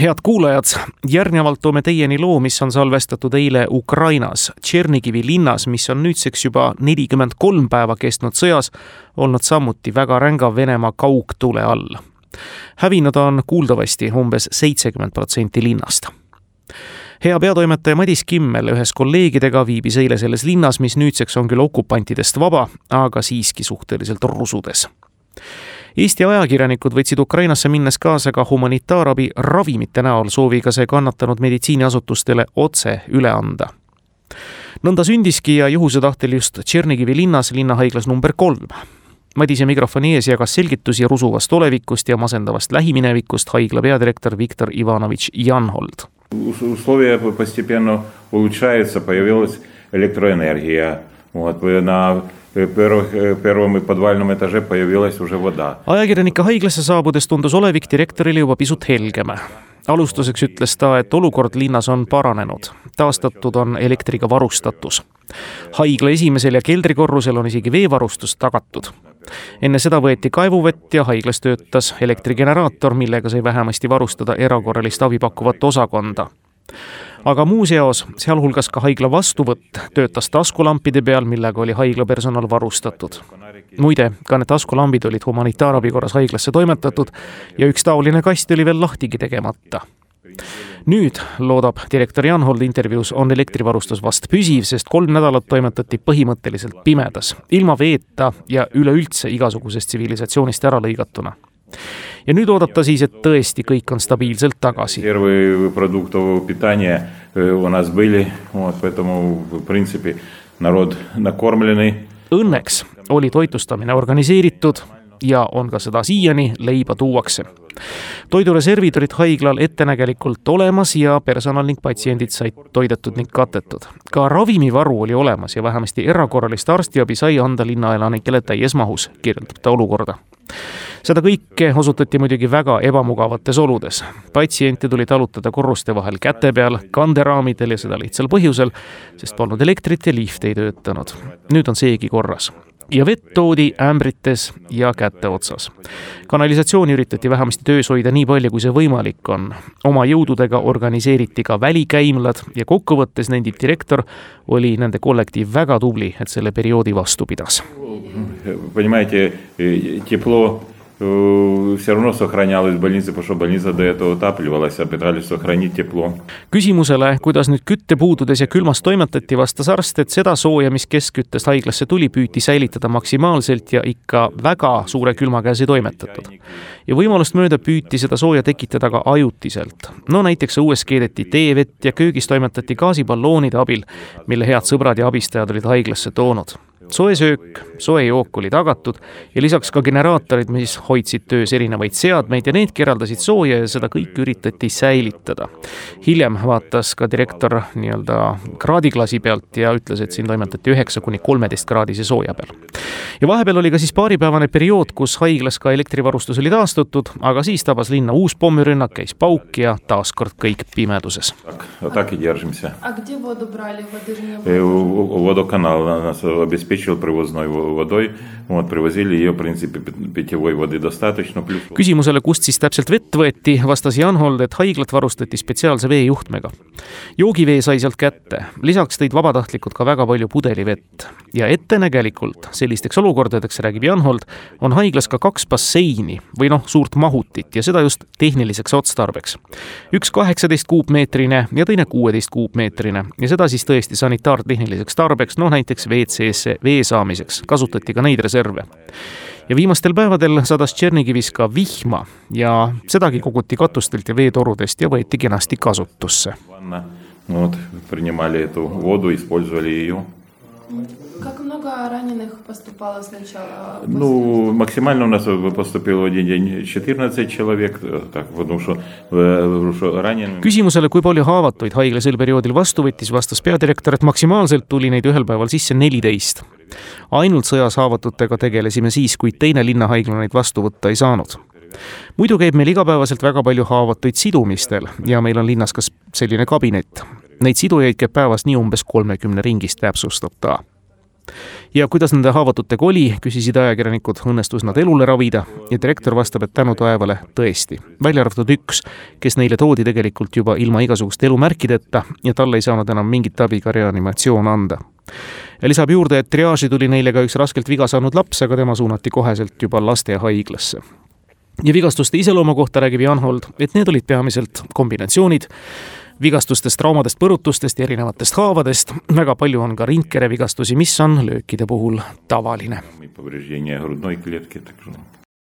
head kuulajad, järgnevalt toome teieni loo, mis on salvestatud eile Ukrainas, Tšernigivi linnas, mis on nüüdseks juba nelikümmend kolm päeva kestnud sõjas, olnud samuti väga ränga Venemaa kaugtule all. hävinud on kuuldavasti umbes seitsekümmend protsenti linnast. Hea peatoimetaja Madis Kimmel ühes kolleegidega viibis eile selles linnas, mis nüüdseks on küll okupantidest vaba, aga siiski suhteliselt rusudes Eesti ajakirjanikud võtsid Ukrainasse minnes kaasa ka humanitaarabi ravimite näol, sooviga see kannatanud meditsiiniasutustele otse üle anda. nõnda sündiski ja juhuse tahtel just Tšernigivi linnas linnahaiglas number kolm. Madise mikrofoni ees jagas selgitusi rusuvast olevikust ja masendavast lähiminevikust haigla peadirektor Viktor Ivanovitš Janhold. Условия постепенно улучшаются, появилась электроэнергия. Вот, на первых, первом и подвальном этаже появилась уже вода. ajakirjanike haiglasse saabudes tundus olevik direktorile juba pisut helgem. alustuseks ütles ta, et olukord linnas on paranenud, taastatud on elektriga varustatus. haigla esimesel ja keldrikorrusel on isegi veevarustus tagatud. enne seda võeti kaevuvett ja haiglas töötas elektrigeneraator, millega sai vähemasti varustada erakorralist abi pakkuvat osakonda aga muus eos, sealhulgas ka haigla vastuvõtt, töötas taskulampide peal, millega oli haigla personal varustatud. muide, ka need taskulambid olid humanitaarabi korras haiglasse toimetatud ja üks taoline kast oli veel lahtigi tegemata nüüd, loodab direktor Janhold intervjuus, on elektrivarustus vast püsiv, sest kolm nädalat toimetati põhimõtteliselt pimedas, ilma veeta ja üleüldse igasugusest tsivilisatsioonist ära lõigatuna ja nüüd oodab ta siis, et tõesti kõik on stabiilselt tagasi. Õnneks oli toitlustamine organiseeritud ja on ka seda siiani, leiba tuuakse. toidureservid olid haiglal ettenägelikult olemas ja personal ning patsiendid said toidetud ning katetud. ka ravimivaru oli olemas ja vähemasti erakorralist arstiabi sai anda linnaelanikele täies mahus, kirjeldab ta olukorda seda kõike osutati muidugi väga ebamugavates oludes. patsiente tuli talutada korruste vahel käte peal, kanderaamidel ja seda lihtsal põhjusel, sest polnud elektrit ja lift ei töötanud. nüüd on seegi korras ja vett toodi ämbrites ja käte otsas. kanalisatsiooni üritati vähemasti töös hoida nii palju, kui see võimalik on. oma jõududega organiseeriti ka välikäimlad ja kokkuvõttes nendib direktor, oli nende kollektiiv väga tubli, et selle perioodi vastu pidas. Понимаете, тепло Э, все равно сохранялось в больнице, потому что больница до этого отапливалась, а пытались сохранить тепло. küsimusele, kuidas nüüd küttepuududes ja külmas toimetati, vastas arst, et seda sooja, mis keskküttest haiglasse tuli, püüti säilitada maksimaalselt ja ikka väga suure külma käes ei toimetatud. ja võimalust mööda püüti seda sooja tekitada ka ajutiselt. no näiteks õues keedeti teevett ja köögis toimetati gaasiballoonide abil, mille head sõbrad ja abistajad olid haiglasse toonud soe söök, soe jook oli tagatud ja lisaks ka generaatorid, mis hoidsid töös erinevaid seadmeid ja need keraldasid sooja ja seda kõike üritati säilitada. hiljem vaatas ka direktor nii-öelda kraadiklaasi pealt ja ütles, et siin toimetati üheksa kuni kolmeteist kraadise sooja peal. ja vahepeal oli ka siis paaripäevane periood, kus haiglas ka elektrivarustus oli taastutud, aga siis tabas linna uus pommirünnak, käis pauk ja taaskord kõik pimeduses. aga kus vodu brali? Vodokanal nas obespeč- Водоканал нас обеспечил обеспечивал привозной водой. Вот, привозили ее, в принципе, питьевой воды достаточно. küsimusele, kust siis täpselt vett võeti, vastas Jan Hold, et haiglat varustati spetsiaalse veejuhtmega. joogivee sai sealt kätte, lisaks tõid vabatahtlikud ka väga palju pudelivett. ja ettenägelikult sellisteks olukordadeks, räägib Jan Hold, on haiglas ka kaks basseini või noh, suurt mahutit ja seda just tehniliseks otstarbeks. üks kaheksateist kuupmeetrine ja teine kuueteist kuupmeetrine ja seda siis tõesti sanitaartehniliseks tarbeks, noh näiteks WC-sse vee saamiseks kasutati ka neid reserve. ja viimastel päevadel sadas Tšernigivis ka vihma ja sedagi koguti katustelt ja veetorudest ja võeti kenasti kasutusse. Вот, принимали эту воду, использовали ее. Как много раненых поступало сначала? Ну, максимально у нас поступило в один день 14 человек, так, потому что, потому что ранен... küsimusele, kui palju haavatuid haigla sel perioodil vastu võttis, vastas peadirektor, et maksimaalselt tuli neid ühel päeval sisse neliteist. ainult sõjas haavatutega tegelesime siis, kui teine linnahaigla neid vastu võtta ei saanud muidu käib meil igapäevaselt väga palju haavatuid sidumistel ja meil on linnas ka selline kabinet. Neid sidujaid käib päevas nii umbes kolmekümne ringis, täpsustab ta ja kuidas nende haavatutega oli, küsisid ajakirjanikud, õnnestus nad elule ravida ja direktor vastab, et tänu taevale tõesti. välja arvatud üks, kes neile toodi tegelikult juba ilma igasuguste elumärkideta ja talle ei saanud enam mingit abi ka reanimatsioon anda. Ja lisab juurde, et triaaži tuli neile ka üks raskelt viga saanud laps, aga tema suunati koheselt juba lastehaiglasse. Ja vigastuste iseloomu kohta räägib Jan Hold, et need olid peamiselt kombinatsioonid vigastustest, traumadest, põrutustest ja erinevatest haavadest. väga palju on ka ringkere vigastusi, mis on löökide puhul tavaline.